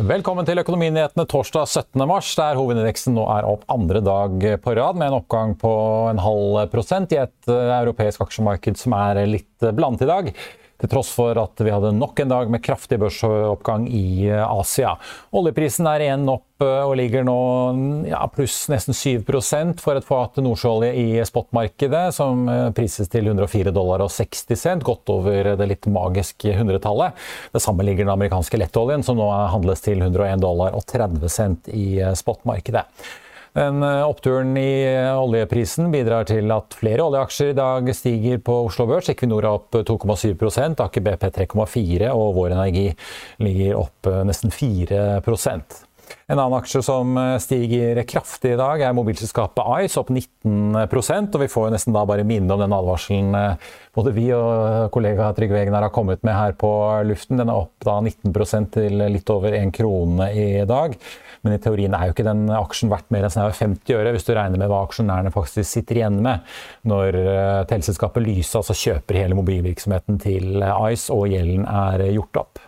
Velkommen til Økonominyhetene torsdag 17. mars, der hovedindeksen nå er opp andre dag på rad med en oppgang på en halv prosent i et eh, europeisk aksjemarked som er litt blandet i dag. Til tross for at vi hadde nok en dag med kraftig børsoppgang i eh, Asia. Oljeprisen er igjen opp eh, og ligger nå ja, pluss nesten 7 for et fat nordsjøolje i spotmarkedet, som eh, prises til 104 dollar og 60 cent, godt over det litt magiske hundretallet. Det samme ligger den amerikanske lettoljen, som nå handles til 101 dollar og 30 cent i spotmarkedet. Den eh, oppturen i eh, oljeprisen bidrar til at flere oljeaksjer i dag stiger på Oslo Børs. Equinor er opp 2,7% Aker BP 3,4 og Vår Energi ligger opp eh, nesten 4% en annen aksje som stiger kraftig i dag, er mobilselskapet Ice, opp 19% og Vi får jo nesten da bare minne om den advarselen både vi og kollega Trygve Egnar har kommet med her på luften. Den er opp da 19% til litt over 1 krone i dag. Men i teorien er jo ikke den aksjen verdt mer enn snaue 50 øre, hvis du regner med hva aksjonærene faktisk sitter igjen med når eh, teleselskapet Lyse altså kjøper hele mobilvirksomheten til Ice og gjelden er gjort opp.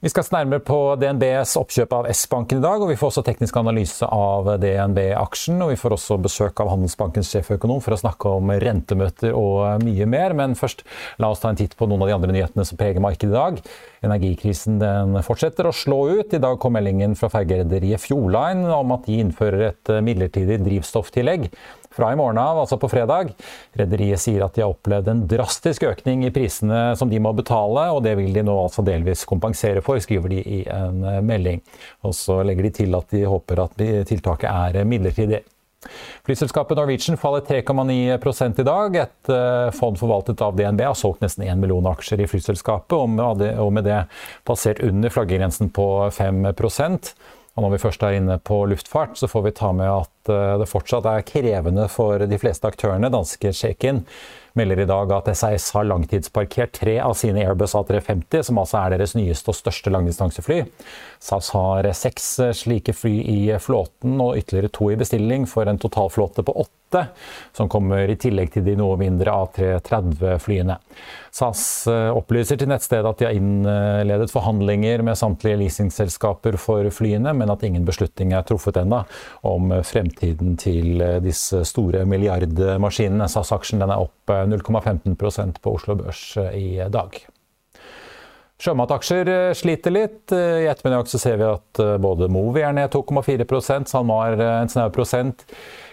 Vi skal se nærmere på DNBs oppkjøp av S-banken i dag, og vi får også teknisk analyse av DNB-aksjen. Og vi får også besøk av Handelsbankens sjeføkonom for å snakke om rentemøter og mye mer. Men først, la oss ta en titt på noen av de andre nyhetene som preger markedet i dag. Energikrisen den fortsetter å slå ut. I dag kom meldingen fra fergerederiet Fjordline om at de innfører et midlertidig drivstofftillegg fra i morgen av, altså på fredag. Rederiet sier at de har opplevd en drastisk økning i prisene som de må betale, og det vil de nå altså delvis kompensere for, skriver de i en eh, melding. Og så legger de til at de håper at tiltaket er midlertidig. Flyselskapet Norwegian faller 3,9 i dag. Et eh, fond forvaltet av DNB har solgt nesten 1 million aksjer i flyselskapet, og med det passert under flaggegrensen på 5 og når vi først er inne på luftfart, så får vi ta med at eh, det fortsatt er krevende for de fleste aktørene. Danske Shaken melder i dag at SAS har langtidsparkert tre av sine Airbus A350, som altså er deres nyeste og største langdistansefly. SAS har seks slike fly i flåten og ytterligere to i bestilling for en totalflåte på åtte som kommer i tillegg til de noe mindre A330-flyene. SAS eh, opplyser til nettstedet at de har innledet forhandlinger med samtlige leasingselskaper for flyene, men at ingen beslutning er truffet ennå om fremtiden til disse store milliardmaskinene. SAS-aksjen er opp 0,15% på Oslo Børs eh, i dag. Sjømataksjer eh, sliter litt. I ettermiddag ser vi at både Movi er ned 2,4% SalMar en snau prosent.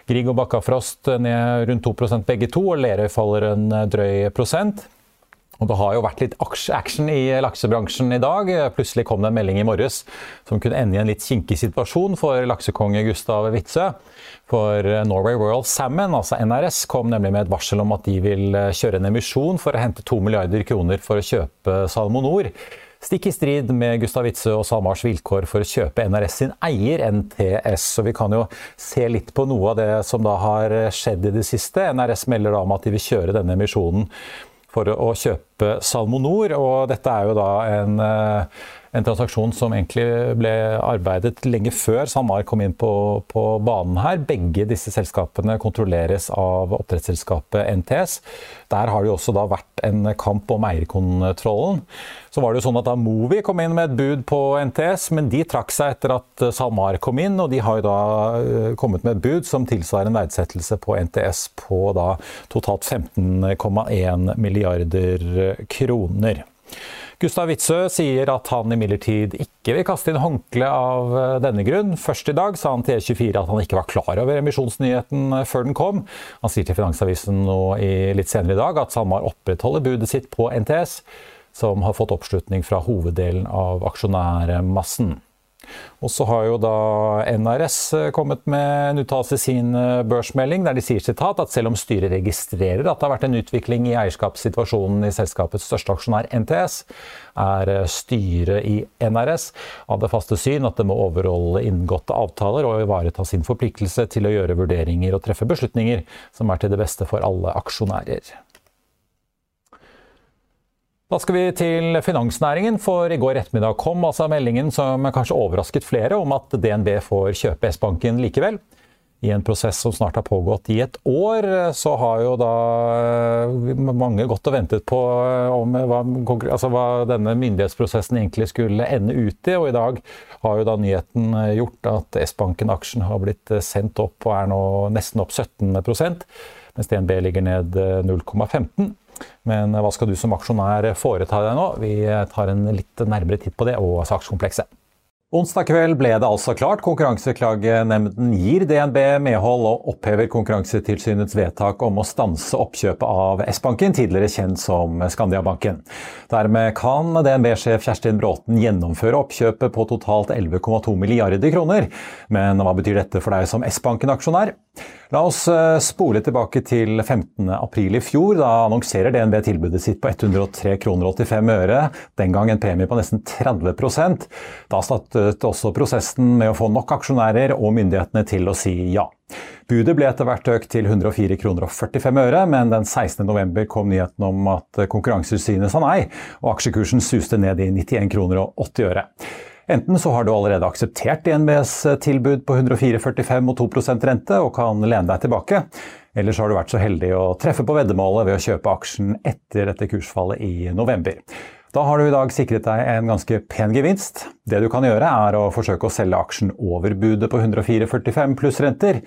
Grieg og Bakkafrost ned rundt 2 begge to, og Lerøy faller en drøy prosent. Og Det har jo vært litt action i laksebransjen i dag. Plutselig kom det en melding i morges som kunne ende i en litt kinkig situasjon for laksekonge Gustav Witzøe. For Norway Royal Salmon, altså NRS, kom nemlig med et varsel om at de vil kjøre en emisjon for å hente to milliarder kroner for å kjøpe Salmonor. Stikk i strid med Gustav Witzøe og SalMars vilkår for å kjøpe NRS sin eier, NTS. Så vi kan jo se litt på noe av det som da har skjedd i det siste. NRS melder da om at de vil kjøre denne emisjonen for å kjøpe Salmonor. Og dette er jo da en, eh, En transaksjon som egentlig ble arbeidet lenge før SalMar kom inn på, på, banen her. Begge disse selskapene kontrolleres av oppdrettsselskapet NTS. Der har det jo også da vært en kamp om eierkontrollen. Så var det jo sånn at da Movi kom inn med et bud på NTS, men de trakk seg etter at SalMar kom inn, og de har jo da eh, kommet med et bud som tilsvarer en verdsettelse på NTS på da totalt 15,1 milliarder kroner. Gustav Witzøe sier at han imidlertid ikke vil kaste inn håndkle av eh, denne grunn. Først i dag sa han til E24 at han ikke var klar over emisjonsnyheten eh, før den kom. Han sier til Finansavisen litt senere i dag at SalMar opprettholder budet sitt på NTS, som har fått oppslutning fra hoveddelen av aksjonærmassen. Og så har jo da NRS eh, kommet med en uttalelse i sin eh, børsmelding der de sier sitat at selv om styret registrerer at det har vært en utvikling i eierskapssituasjonen i selskapets største aksjonær NTS, er eh, styret i NRS av det faste syn at det må overholde inngåtte avtaler og ivareta sin forpliktelse til å gjøre vurderinger og treffe beslutninger som er til det beste for alle aksjonærer. Da skal vi til finansnæringen, for i går ettermiddag kom altså meldingen som kanskje overrasket flere, om at DNB får kjøpe S-banken likevel. I en prosess som snart har pågått i et år, så har jo da eh, mange gått og ventet på eh, om hva, altså hva denne myndighetsprosessen egentlig skulle ende ut i. Og i dag har jo da nyheten eh, gjort at S-banken-aksjen har blitt sendt opp og er nå nesten opp 17% mens DNB ligger ned 0,15 men hva skal du som aksjonær foreta deg nå? Vi tar en litt nærmere titt på det og sakskomplekset. Onsdag kveld ble det altså klart. Konkurranseklagenemnden gir DNB medhold og opphever Konkurransetilsynets vedtak om å stanse oppkjøpet av S-banken, tidligere kjent som Skandiabanken. Dermed kan DNB-sjef Kjerstin Bråten gjennomføre oppkjøpet på totalt 11,2 milliarder kroner. Men hva betyr dette for deg som S-banken-aksjonær? La oss eh, spole tilbake til 15. april i fjor. Da annonserer DNB tilbudet sitt på 103 kroner 85 øre. Den gang en premie på nesten 30% Da startet også prosessen med å få nok aksjonærer og myndighetene til å si ja. Budet ble etter hvert økt til 104 kroner og 45 øre, men den 16. november kom nyheten om at Konkurransetilsynet sa nei, og aksjekursen suste ned i 91 kroner og 80 øre. Enten så har du allerede akseptert DNBs tilbud på 104,45 og 2% rente og kan lene deg tilbake. Eller så har du vært så heldig å treffe på veddemålet ved å kjøpe aksjen etter dette kursfallet i november. Da har du i dag sikret deg en ganske pen gevinst. Det du kan gjøre, er å forsøke å selge aksjen over budet på 104,45 pluss renter.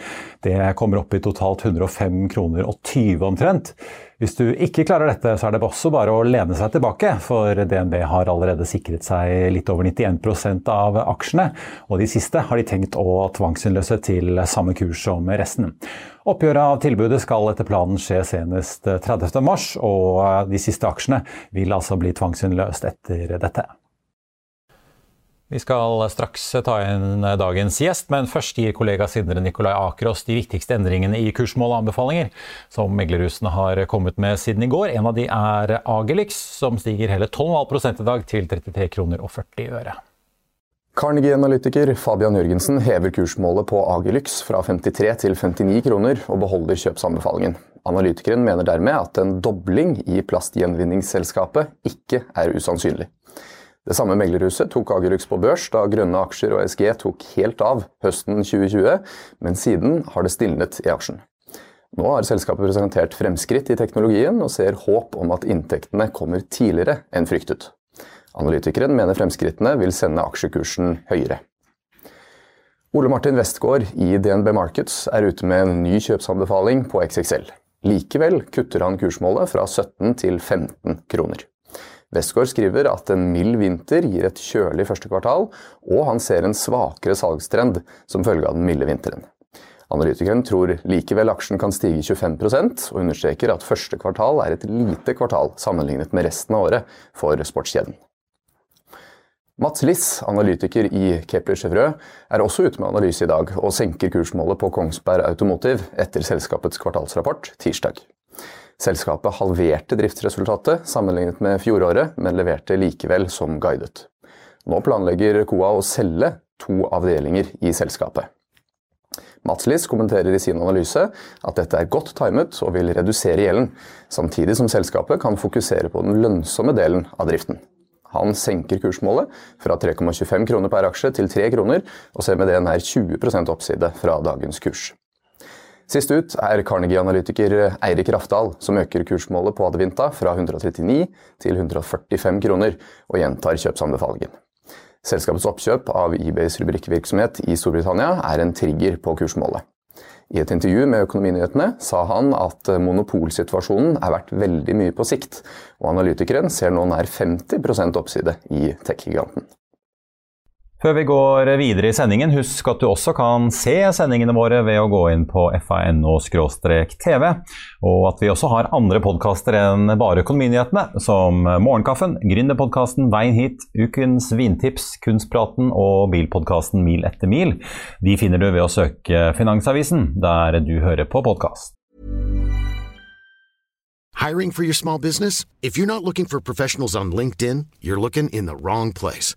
Det kommer opp i totalt 105 kroner og 20 omtrent. Hvis du ikke klarer dette, så er det også bare å lene seg tilbake, for DNB har allerede sikret seg litt over 91% av aksjene, og de siste har de tenkt å tvangsinnløse til samme kurs som resten. Oppgjøret av tilbudet skal etter planen skje senest 30.3, og de siste aksjene vil altså bli tvangsinnløst etter dette. Vi skal straks ta inn dagens gjest, men først gir kollega Sindre Nikolai Akerås de viktigste endringene i kursmål og anbefalinger som meglerhusene har kommet med siden i går. En av de er Agelix, som stiger hele 12,5 i dag til 33 kroner og 40 øre. Carnegie-analytiker Fabian Jørgensen hever kursmålet på Agelix fra 53 til 59 kroner og beholder kjøpsanbefalingen. Analytikeren mener dermed at en dobling i plastgjenvinningsselskapet ikke er usannsynlig. Det samme meglerhuset tok Agerux på børs da grønne aksjer og SG tok helt av høsten 2020, men siden har det stilnet i aksjen. Nå har selskapet presentert fremskritt i teknologien og ser håp om at inntektene kommer tidligere enn fryktet. Analytikeren mener fremskrittene vil sende aksjekursen høyere. Ole Martin Westgård i DNB Markets er ute med en ny kjøpsanbefaling på XXL. Likevel kutter han kursmålet fra 17 til 15 kroner. Westgård skriver at en mild vinter gir et kjølig første kvartal, og han ser en svakere salgstrend som følge av den milde vinteren. Analytikeren tror likevel aksjen kan stige 25% og understreker at første kvartal er et lite kvartal sammenlignet med resten av året for sportskjeden. Mats Liss, analytiker i Kepler Chevreux, er også ute med analyse i dag og senker kursmålet på Kongsberg Automotive etter selskapets kvartalsrapport tirsdag. Selskapet halverte driftsresultatet sammenlignet med fjoråret, men leverte likevel som guidet. Nå planlegger KOA å selge to avdelinger i selskapet. Mats Liss kommenterer i sin analyse at dette er godt timet og vil redusere gjelden, samtidig som selskapet kan fokusere på den lønnsomme delen av driften. Han senker kursmålet fra 3,25 kroner per aksje til 3 kroner, og ser med det nær 20% oppside fra dagens kurs. Sist ut er Carnegie-analytiker Eirik Rafdal, som øker kursmålet på Adevinta fra 139 til 145 kroner, og gjentar kjøpsanbefalingen. Selskapets oppkjøp av eBays rubrikkvirksomhet i Storbritannia er en trigger på kursmålet. I et intervju med Økonominyhetene sa han at monopolsituasjonen er verdt veldig mye på sikt, og analytikeren ser nå nær 50% oppside i tech-giganten. Før vi går videre i sendingen, husk at du også kan se sendingene våre ved å gå inn på fano-tv, og at vi også har andre podkaster enn bare Økonominyhetene, som Morgenkaffen, Gründerpodkasten Veien hit, Ukens vintips, Kunstpraten og bilpodkasten Mil etter mil. De finner du ved å søke Finansavisen, der du hører på podkast. Hiring for your small business? If you're not looking for professionals on LinkedIn, you're looking in the wrong place.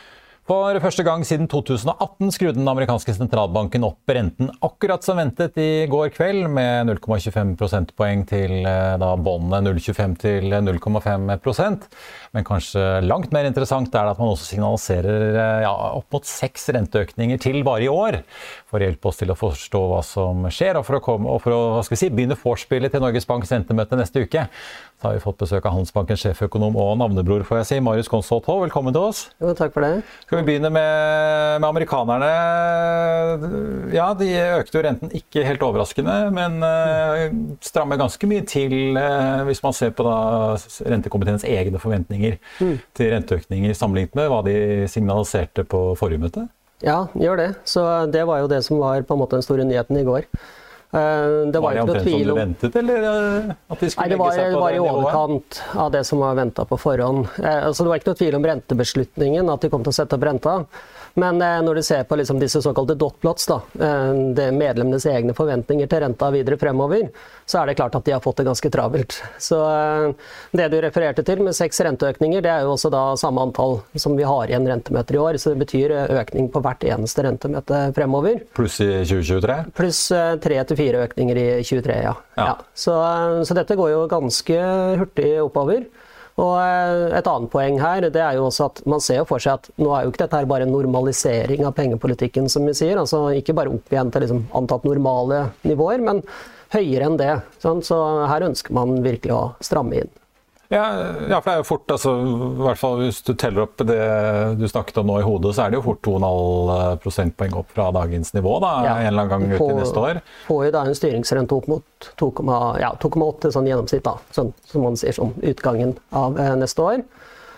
For første gang siden 2018 skrudde den amerikanske sentralbanken opp renten akkurat som ventet i går kveld, med 0,25 prosentpoeng til eh, da båndet 0,25 til 0,5% Men kanskje langt mer interessant er det at man også signaliserer eh, ja, opp mot seks renteøkninger til bare i år. For å hjelpe oss til å forstå hva som skjer, og for å, komme, og for å si, begynne vorspielet til Norges Banks rentemøte neste uke, så har vi fått besøk av Handelsbankens sjeføkonom og navnebror, får jeg si, Marius Konsholt Haa. Velkommen til oss. Jo, takk for det. Skal vi begynne med, med, amerikanerne? Ja, de økte jo renten ikke helt overraskende, men uh, strammer ganske mye til uh, hvis man ser på da, rentekomiteens egne forventninger mm. til renteøkninger sammenlignet med hva de signaliserte på forrige møte. Ja, gjør det. Så det var jo det som var på en måte den store nyheten i går. Uh, det var, var det omtrent som du ventet, eller at de skulle Nei, det var, legge seg på det, var i overkant av det som var venta på forhånd. Altså, det var ikke noe tvil om rentebeslutningen, at de kom til å sette opp renta. Men eh, når du ser på liksom disse såkalte dotplots, da, eh, det medlemmenes egne forventninger til renta videre fremover, så er det klart at de har fått det ganske travelt. Så eh, det du refererte til med seks renteøkninger, det er jo også da samme antall som vi har igjen rentemøter i år. Så det betyr økning på hvert eneste rentemøte fremover. Pluss i 2023? Pluss tre til fire økninger i 2023, ja. ja. ja. Så, så dette går jo ganske hurtig oppover. Og eh, Et annet poeng her det er jo også at man ser jo for seg at nå er jo ikke dette her bare en normalisering av pengepolitikken, som vi sier. altså Ikke bare opp igjen til liksom antatt normale nivåer, men høyere enn det. Så her ønsker man virkelig å stramme inn. Ja, ja, for det er jo fort, altså, i hvert fall hvis du teller opp det du snakket om nå i hodet, så er det jo fort 2,5 prosentpoeng opp fra dagens nivå da, ja. en eller annen gang ut i neste år. Får jo da en styringsrente opp mot 2,8 ja, sånn gjennomsnitt, da, sånn, som man sier som utgangen av eh, neste år.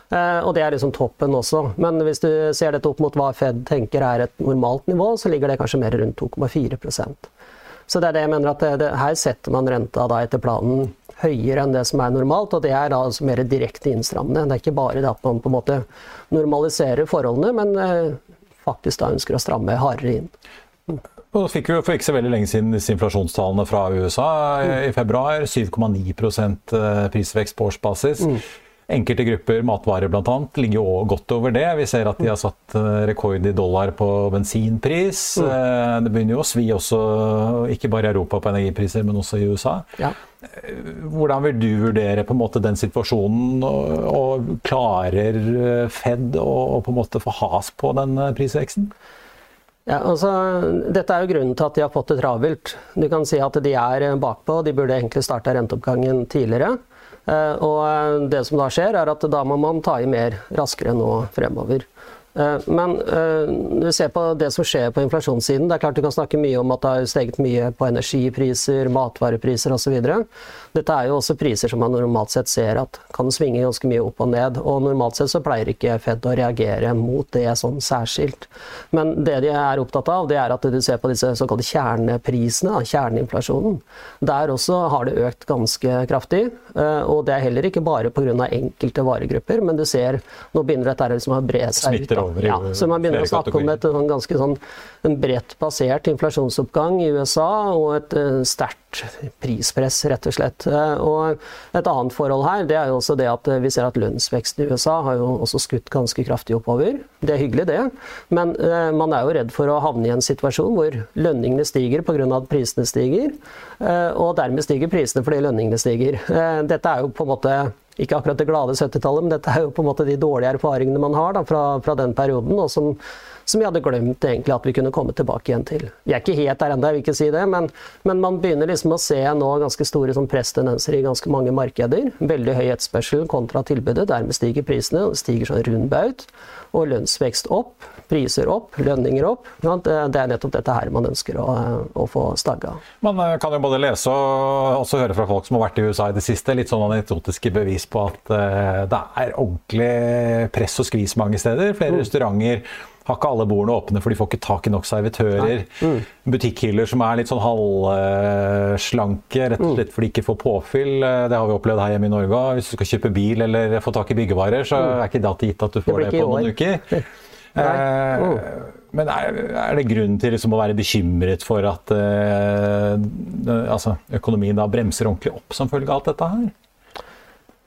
Eh, og det er liksom toppen også. Men hvis du ser dette opp mot hva Fed tenker er et normalt nivå, så ligger det kanskje mer rundt 2,4% Så det er det jeg mener at det, det, her setter man renta da etter planen høyere enn det som er normalt, og det er da altså mer direkte innstrammende. Det er ikke bare det at man på en måte normaliserer forholdene, men eh, faktisk da ønsker å stramme hardere inn. Og fikk vi for ikke så veldig lenge siden disse inflasjonstallene fra USA i februar. 7,9 eh, prisvekst på årsbasis. Mm. Enkelte grupper, matvarer bl.a., ligger jo godt over det. Vi ser at de har satt eh, rekord i dollar på bensinpris. Mm. Eh, det begynner jo å svi også, ikke bare i Europa på energipriser, men også i USA. Ja. Hvordan vil du vurdere på en måte den situasjonen, og, og klarer Fed å, på en måte få has på den prisveksten? Ja, altså, dette er jo grunnen til at de har fått det travelt. Du kan si at de er bakpå, de burde egentlig starta renteoppgangen tidligere. Eh, og det som da skjer, er at da må man ta i mer raskere nå fremover. Eh, men eh, du ser på det som skjer på inflasjonssiden. Det er klart Du kan snakke mye om at det har steget mye på energipriser, matvarepriser osv. Dette er jo også priser som man normalt sett ser at kan svinge ganske mye opp og ned. Og normalt sett så pleier ikke Fed å reagere mot det sånn særskilt. Men det de er opptatt av, det er at du ser på disse såkalte kjerneprisene, kjerneinflasjonen. Der også har det økt ganske kraftig. Eh, og det er heller ikke bare pga. enkelte varegrupper, men du ser nå begynner dette liksom å bre seg ut over ja, Så man begynner å snakke om et sånn ganske sånn en bredt basert inflasjonsoppgang i USA og et uh, prispress, rett og slett. Uh, og et annet forhold her det er jo også det at uh, vi ser at lønnsveksten i USA har jo også skutt ganske kraftig oppover. Det er hyggelig, det. Men man er jo redd for å havne i en situasjon hvor lønningene stiger pga. at prisene stiger, og dermed stiger prisene fordi lønningene stiger. Dette er jo på en måte ikke akkurat det glade 70-tallet, men dette er jo på en måte de dårlige erfaringene man har da, fra, fra, den perioden, og som, som vi hadde glemt egentlig at vi kunne komme tilbake igjen til. Vi er ikke helt der ennå, jeg vil ikke si det, men, men, man begynner liksom å se nå ganske store sånn presstendenser i ganske mange markeder. Veldig høy etterspørsel kontra tilbudet, dermed stiger prisene, Det stiger sånn rundbaut. Og lønnsvekst opp, priser opp, lønninger opp. Det er nettopp dette her man ønsker å, å få stagga. Man eh, kan jo både lese og også høre fra folk som har vært i USA i det siste, litt sånn anekdotiske bevis på at uh, det er ordentlig press og skvis mange steder. Flere mm. restauranter har ikke alle bordene åpne, for de får ikke tak i nok servitører. Mm. Butikkhyller som er litt sånn halvslanke, rett og slett fordi de ikke får påfyll. Eh, det har vi opplevd her hjemme i Norge Hvis du skal kjøpe bil eller få tak i byggevarer, så mm. er ikke det gitt at du får det, det på noen uker. Eh, mm. Men er, er, det grunn til liksom å være bekymret for at eh, altså, økonomien da bremser ordentlig opp som følge av alt dette her?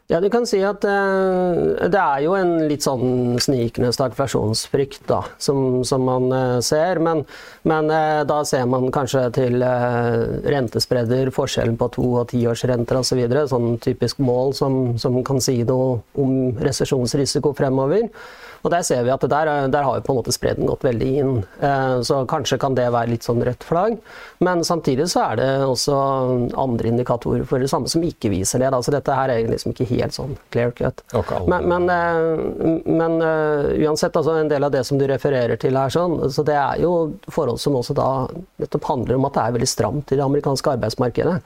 Ja, du kan si at uh, det er jo en litt sånn snikende stagflasjonsfrykt da, som, som man uh, ser. Men, men uh, da ser man kanskje til rentespredder, forskjellen på to- og tiårsrenter osv. Så videre, sånn typisk mål som, som kan si noe om resesjonsrisiko fremover. Og der ser vi at der, der har jo på en måte spredden gått veldig inn. Eh, så kanskje kan det være litt sånn rødt flagg. Men samtidig så er det også andre indikatorer for det samme som ikke viser det. Så dette her er liksom ikke helt sånn clear cut. Men, men, eh, men uh, uansett, altså en del av det som du refererer til her, sånn, så det er jo forhold som også da nettopp handler om at det er veldig stramt i det amerikanske arbeidsmarkedet.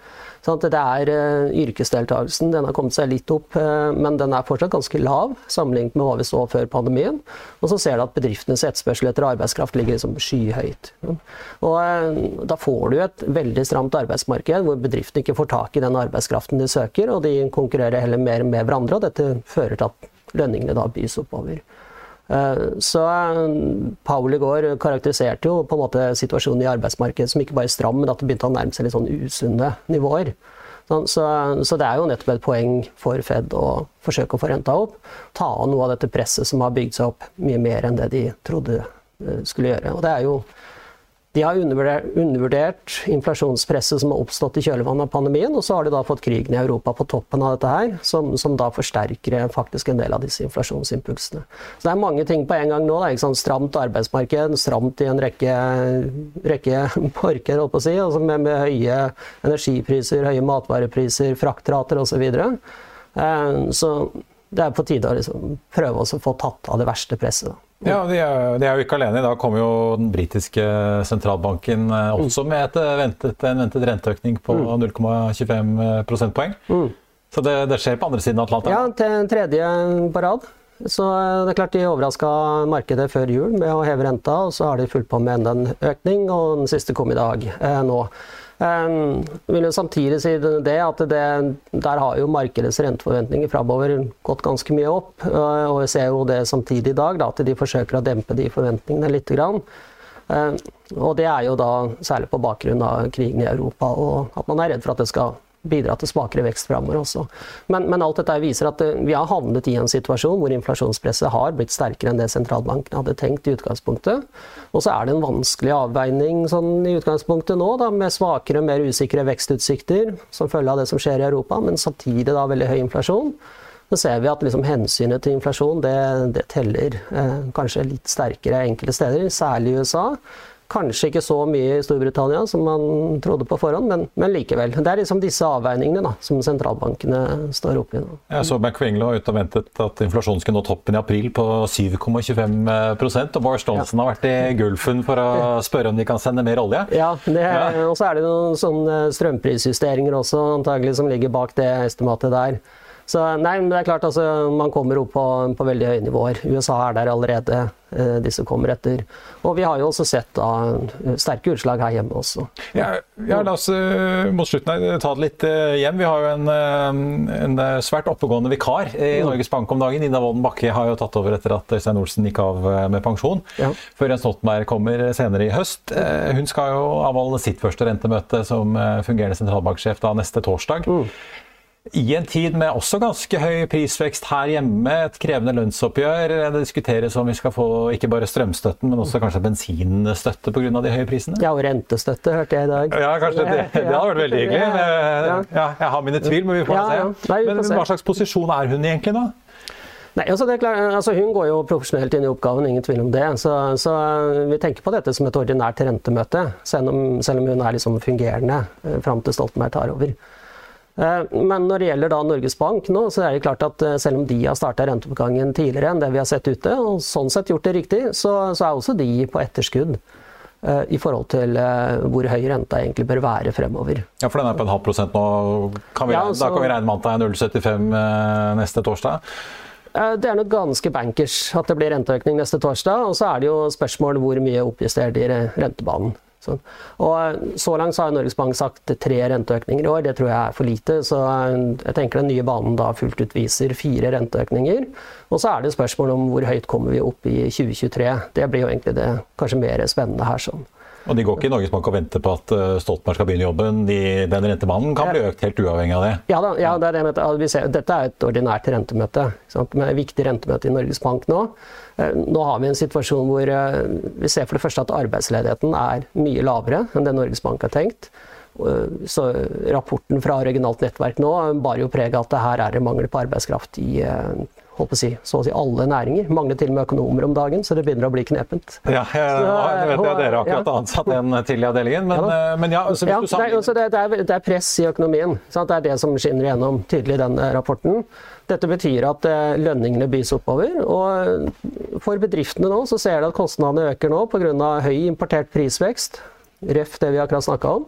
Sånn det er uh, Yrkesdeltakelsen den har kommet seg litt opp, uh, men den er fortsatt ganske lav sammenlignet med hva vi så før pandemien. Og så ser du at bedriftenes etterspørsel etter arbeidskraft ligger liksom skyhøyt. Og uh, Da får du et veldig stramt arbeidsmarked hvor bedriftene ikke får tak i den arbeidskraften de søker, og de konkurrerer heller mer med hverandre, og dette fører til at lønningene da bys oppover. Eh, så eh, Paul i går karakteriserte jo på en måte situasjonen i arbeidsmarkedet som ikke bare stram, men at det begynte å nærme seg litt sånn usunne nivåer. Så, så, det er jo nettopp et poeng for Fed å forsøke å få renta opp. Ta av noe av dette presset som har bygd seg opp mye mer enn det de trodde eh, skulle gjøre. Og det er jo de har undervurdert, inflasjonspresset som har oppstått i kjølvannet av pandemien, og så har de da fått krigen i Europa på toppen av dette her, som, som da forsterker faktisk en del av disse inflasjonsimpulsene. Så det er mange ting på en gang nå. Det er sånn stramt arbeidsmarked, stramt i en rekke, rekke markeder, holdt på å si, altså med, med, høye energipriser, høye matvarepriser, fraktrater osv. Så, videre. Eh, så det er på tide å liksom prøve å få tatt av det verste presset. Da. Ja, de er, de er, jo ikke alene. I dag kommer jo den britiske sentralbanken eh, også med et eh, ventet, en ventet renteøkning på mm. 0,25 prosentpoeng. Mm. Så det, det, skjer på andre siden av Atlanteren? Ja, til tredje på rad. Så eh, det er klart De overraska markedet før jul med å heve renta, og så har de fulgt på med enda en økning, og den siste kom i dag eh, nå. Um, vil jo samtidig si det at det, der har jo markedets renteforventninger framover gått ganske mye opp. Og vi ser jo det samtidig i dag, da, at de forsøker å dempe de forventningene litt. Grann. Og det er jo da særlig på bakgrunn av krigen i Europa og at man er redd for at det skal bidra til svakere vekst framover også. Men, men, alt dette viser at vi har havnet i en situasjon hvor inflasjonspresset har blitt sterkere enn det sentralbanken hadde tenkt i utgangspunktet. Og så er det en vanskelig avveining sånn i utgangspunktet nå, da, med svakere, mer usikre vekstutsikter som følge av det som skjer i Europa, men samtidig da veldig høy inflasjon. Så ser vi at liksom hensynet til inflasjon det, det teller eh, kanskje litt sterkere enkelte steder, særlig i USA. Kanskje ikke så mye i Storbritannia som man trodde på forhånd, men, men likevel. Det er liksom disse avveiningene da, som sentralbankene står oppi nå. Jeg så McQuingle var ute og ventet at inflasjonen skulle nå toppen i april på 7,25 og Boris Johnson ja. har vært i Gulfen for å spørre om de kan sende mer olje. Ja, ja. og så er det noen sånne strømprisjusteringer også antagelig som ligger bak det estimatet der. Så nei, men det er klart altså, Man kommer opp på, på veldig høye nivåer. USA er der allerede. Eh, disse kommer etter. Og vi har jo også sett da, sterke utslag her hjemme også. Ja, ja La oss uh, mot slutten her, ta det litt uh, hjem. Vi har jo en, en svært oppegående vikar i mm. Norges Bank om dagen. Ida Wolden Bakke har jo tatt over etter at Øystein Olsen gikk av med pensjon. Ja. Før Jens Stoltenberg kommer senere i høst. hun skal jo avholde sitt første rentemøte som fungerende sentralbanksjef da neste torsdag. Mm. I en tid med også ganske høy prisvekst her hjemme, et krevende lønnsoppgjør, det diskuteres om vi skal få ikke bare strømstøtten, men også kanskje bensinstøtte pga. de høye prisene? Ja, og rentestøtte, hørte jeg i dag. Ja, kanskje det. Det hadde vært veldig hyggelig. Ja, jeg har mine tvil, men vi får ja, se. Men hva slags posisjon er hun egentlig nå? Nei, altså, klart, altså Hun går jo profesjonelt inn i oppgaven, ingen tvil om det. Så, så vi tenker på dette som et ordinært rentemøte, selv om, selv om hun er liksom fungerende eh, fram til Stoltenberg tar over. Eh, men når det gjelder da Norges Bank nå, så er det klart at eh, selv om de har starta renteoppgangen tidligere enn det vi har sett ute, og sånn sett gjort det riktig, så, så er også de på etterskudd eh, i forhold til hvor høy renta egentlig bør være fremover. Ja, For den er på en halv prosent nå. Kan vi, ja, så, da kan vi regne med at det er 0,75 neste torsdag? Det er nok ganske bankers at det blir renteøkning neste torsdag. Og så er det jo spørsmål hvor mye oppjusterer de rentebanen. Sånn. Og eh, Så langt så har Norges Bank sagt tre renteøkninger i år, det tror jeg er for lite. Så eh, jeg tenker den nye banen da fullt ut viser fire renteøkninger. Og så er det spørsmål om hvor høyt kommer vi opp i 2023. Det blir jo egentlig det kanskje mer spennende her. sånn. Og De går ikke i Norges Bank og venter på at eh, Stoltenberg skal begynne jobben. De, den rentebanen kan bli økt helt uavhengig av det? Ja, da, ja det er det vi ser. dette er et ordinært rentemøte. Med et viktig rentemøte i Norges Bank nå. Eh, nå har vi en situasjon hvor eh, vi ser for det første at arbeidsledigheten er mye lavere enn det Norges Bank har tenkt. Så Rapporten fra regionalt nettverk nå bar jo preg av at det her er det mangel på arbeidskraft i på å si, så å si alle næringer. Mangler til og med økonomer om dagen, så det begynner å bli knepent. Ja, jeg, jeg vet at dere akkurat ja. ansatt en til i avdelingen, men ja, eh, men ja så ja, det, er, det, er, det, er, press i økonomien. Sant? Det er det som skinner igjennom tydelig i den rapporten. Dette betyr at eh, lønningene bys oppover. og For bedriftene nå så ser de at kostnadene øker nå pga. høy importert prisvekst. Ref det vi akkurat snakka om.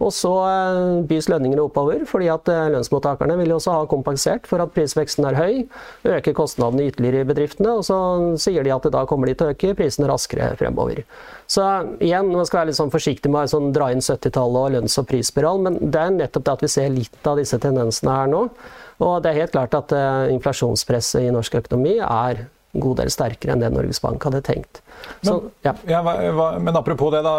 Og så eh, bys lønningene oppover, fordi at eh, lønnsmottakerne vil jo også ha kompensert for at prisveksten er høy, øker kostnadene ytterligere i bedriftene, og så sier de at da kommer de til å øke prisene raskere fremover. Så igjen, man skal være litt sånn forsiktig med å sånn, dra inn 70-tallet og lønns- og prisspiral, men det er nettopp det at vi ser litt av disse tendensene her nå. Og det er helt klart at uh, inflasjonspresset i norsk økonomi er en god del sterkere enn det Norges Bank hadde tenkt. Så, men, ja. Ja, hva, men apropos det, da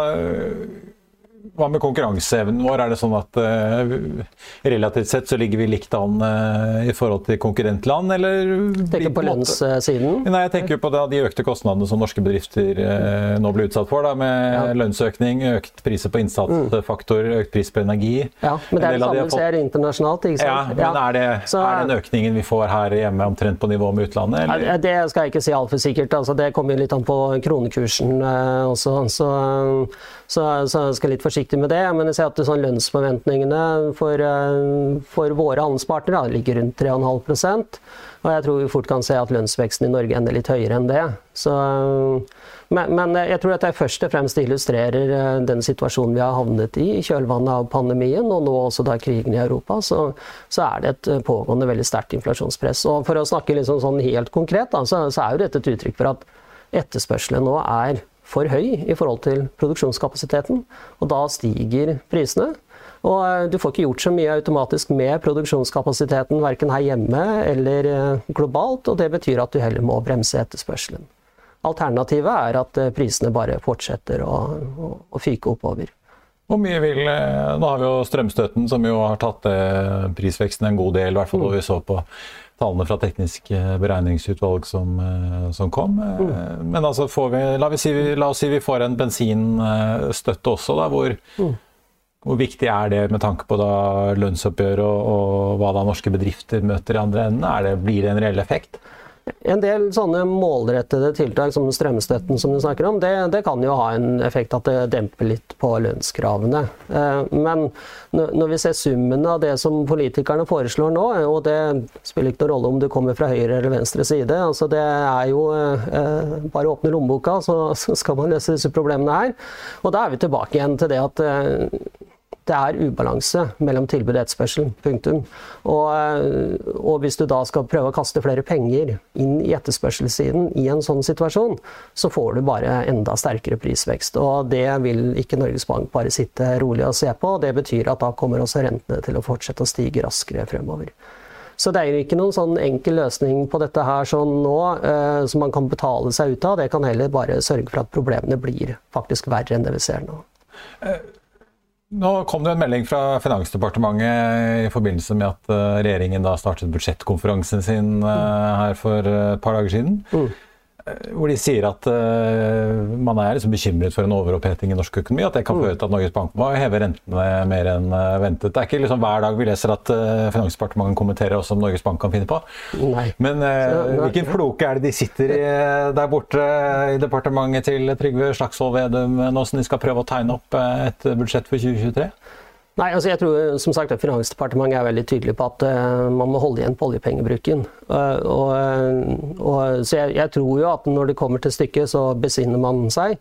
hva med konkurranseevnen vår? Er det sånn at uh, relativt sett så ligger vi likt an uh, i forhold til konkurrentland, eller? Tenker på lønnssiden? Nei, jeg tenker på da, de økte kostnadene som norske bedrifter uh, nå blir utsatt for, da, med ja. lønnsøkning, økt priser på innsatsfaktor, mm. økt pris på energi. Ja, men det er det samme vi ser internasjonalt, ikke sant? Ja, men er, det, så, er den økningen vi får her hjemme omtrent på nivå med utlandet? Eller? Det skal jeg ikke si altfor sikkert. Altså, det kommer litt an på kronekursen også. Så, så, så jeg skal litt forsiktig med det. Men jeg ser at sånn lønnsforventningene for, eh, for våre handelspartnere ligger rundt 3,5% Og jeg tror vi fort kan se at lønnsveksten i Norge ender litt høyere enn det. Så, men, men, jeg tror at det først og fremst illustrerer eh, den situasjonen vi har havnet i i kjølvannet av pandemien, og nå også da krigen i Europa. Så, så er det et eh, pågående veldig sterkt inflasjonspress. Og for å snakke liksom sånn helt konkret, da, så, så er jo dette et uttrykk for at etterspørselen nå er for høy i forhold til produksjonskapasiteten, og da stiger prisene. Og eh, du får ikke gjort så mye automatisk med produksjonskapasiteten verken her hjemme eller eh, globalt, og det betyr at du heller må bremse etterspørselen. Alternativet er at prisene bare fortsetter å, å, å fyke oppover. Hvor mye vil Nå har vi jo strømstøtten, som jo har tatt prisveksten en god del, i hvert fall da vi så på tallene fra teknisk beregningsutvalg som, som kom. Mm. Men altså får vi la, vi si, la, oss si vi får en bensinstøtte også, da, hvor, mm. hvor viktig er det med tanke på da lønnsoppgjør og, og, hva da norske bedrifter møter i andre enden? Det, blir det en reell effekt? En del sånne målrettede tiltak som strømstøtten som du snakker om, det, det, kan jo ha en effekt at det demper litt på lønnskravene. Eh, men når vi ser summen av det som politikerne foreslår nå, og det spiller ikke noen rolle om du kommer fra høyre eller venstre side, altså det er jo eh, bare å åpne lommeboka, så skal man løse disse problemene her. Og da er vi tilbake igjen til det at eh, det er ubalanse mellom tilbud og etterspørsel. Punktum. Og, eh, og, hvis du da skal prøve å kaste flere penger inn i etterspørselssiden i en sånn situasjon, så får du bare enda sterkere prisvekst. Og det vil ikke Norges Bank bare sitte rolig og se på. Det betyr at da kommer også rentene til å fortsette å stige raskere fremover. Så det er ikke noen sånn enkel løsning på dette her sånn nå, eh, som man kan betale seg ut av. Det kan heller bare sørge for at problemene blir faktisk verre enn det vi ser nå. Eh, nå kom det en melding fra Finansdepartementet i forbindelse med at eh, regjeringen da startet budsjettkonferansen sin eh, her for et par dager siden. Mm. Eh, hvor de sier at uh, man er liksom bekymret for en overoppheting i norsk økonomi. At det kan føre til at Norges Bank må heve rentene mer enn uh, ventet. Det er ikke liksom hver dag vi leser at uh, Finansdepartementet kommenterer også om Norges Bank kan finne på. Nei. Men hvilken floke er det de sitter i der borte i departementet til Trygve Slagsvold Vedum nå som de skal prøve å tegne opp et budsjett for 2023? Nei, altså jeg tror som sagt at Finansdepartementet er veldig tydelig på at uh, man må holde igjen på oljepengebruken. Uh, og, uh, og, så jeg, jeg, tror jo at når det kommer til stykket, så besinner man seg.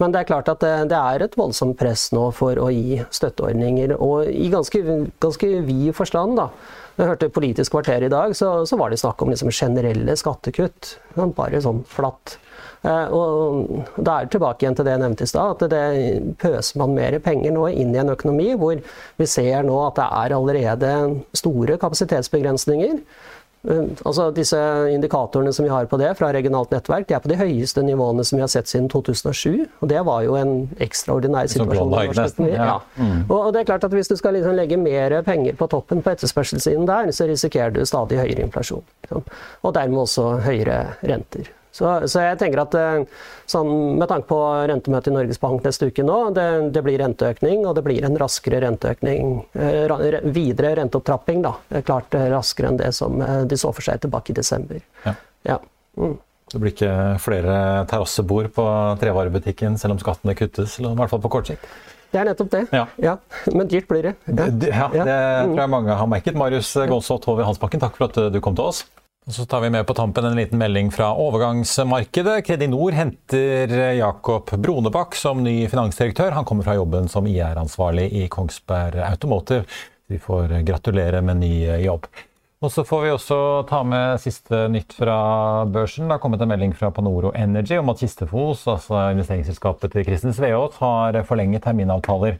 Men det er klart at det, det er et voldsomt press nå for å gi støtteordninger, og i ganske, ganske vid forstand. da. Jeg hørte Politisk kvarter i dag, så, så var det snakk om liksom generelle skattekutt. Bare sånn flatt. Eh, og da er det tilbake igjen til det jeg nevnte i stad, at det pøser man mer penger nå inn i en økonomi hvor vi ser nå at det er allerede store kapasitetsbegrensninger. Eh, altså Disse indikatorene som vi har på det fra regionalt nettverk, de er på de høyeste nivåene som vi har sett siden 2007. Og det var jo en ekstraordinær situasjon. i norsk. Ja. Mm. Og det er klart at Hvis du skal liksom legge mer penger på toppen på etterspørselssiden der, så risikerer du stadig høyere inflasjon. Og dermed også høyere renter. Så, så, jeg tenker at eh, sånn, Med tanke på rentemøtet i Norges Bank neste uke nå, det, det blir renteøkning, og det blir en raskere renteøkning. Eh, videre renteopptrapping, da. Klart eh, raskere enn det som de så for seg tilbake i desember. Ja. Ja. Mm. Det blir ikke flere terrassebord på trevarebutikken selv om skattene kuttes, eller i hvert fall på kort sikt? Det er nettopp det. Ja. ja. Men dyrt blir det. Ja, det, ja, det tror jeg mange har merket. Marius Gåsvold Hove Hansbakken, takk for at du kom til oss. Så tar vi med på tampen en liten melding fra overgangsmarkedet. Kredinor henter Jakob Bronebakk som ny finansdirektør. Han kommer fra jobben som IR-ansvarlig i Kongsberg Automotive. Vi får gratulere med ny jobb. Og så får vi også ta med siste nytt fra børsen. Det har kommet en melding fra Panoro Energy om at Kistefos, altså investeringsselskapet til Kristin Sveaas, har forlenget terminavtaler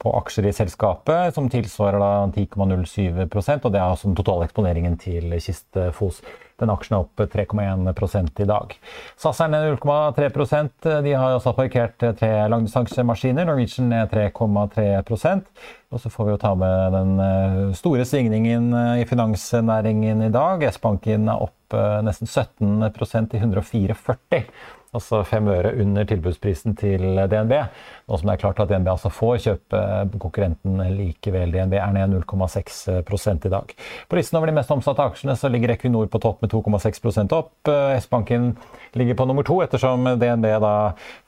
på aksjer i selskapet, som tilsvarer 10,07% og Det er altså den totale eksponeringen til Kistefos. Den aksjen er opp 3,1 i dag. SAS er ned 0,3% De har også parkert tre langdistansemaskiner. Norwegian ned 3,3% Og så får vi jo ta med den eh, store svingningen eh, i finansnæringen i dag. S-banken er opp eh, nesten 17% til 104,40 altså fem øre under tilbudsprisen til DNB. Nå som det er klart at DNB altså får kjøpe konkurrenten likevel. DNB er ned 0,6 i dag. På listen over de mest omsatte aksjene så ligger Equinor på topp med 2,6 opp. S-banken ligger på nummer to, ettersom DNB da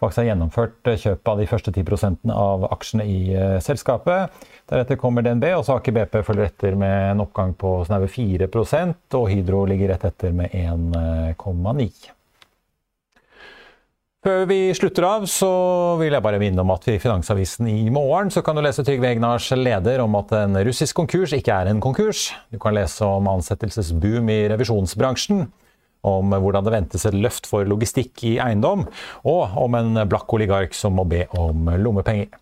faktisk har gjennomført kjøpet av de første 10% av aksjene i eh, selskapet. Deretter kommer DNB, og så Aker BP følger etter med en oppgang på snaue 4% og Hydro ligger rett etter med 1,9 før vi slutter av, så vil jeg bare minne om at i Finansavisen i morgen så kan du lese Trygve Egnars leder om at en russisk konkurs ikke er en konkurs. Du kan lese om ansettelsesboom i revisjonsbransjen, om hvordan det ventes et løft for logistikk i eiendom, og om en blakk oligark som må be om lommepenger.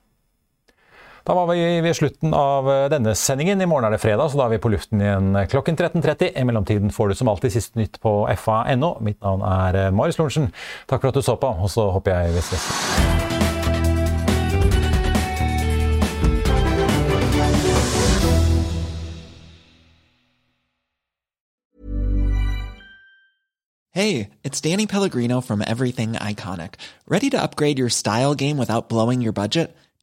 Da var vi ved slutten av eh, denne sendingen. I morgen er det fredag, så da er vi på luften igjen klokken 13.30. I mellomtiden får du som alltid siste nytt på fa.no. Mitt navn er eh, Marius Lorentzen. Takk for at du så på, og så håper jeg vi ses. Hey, it's Danny Pellegrino from Everything Iconic. Ready to upgrade your style game without blowing your budget?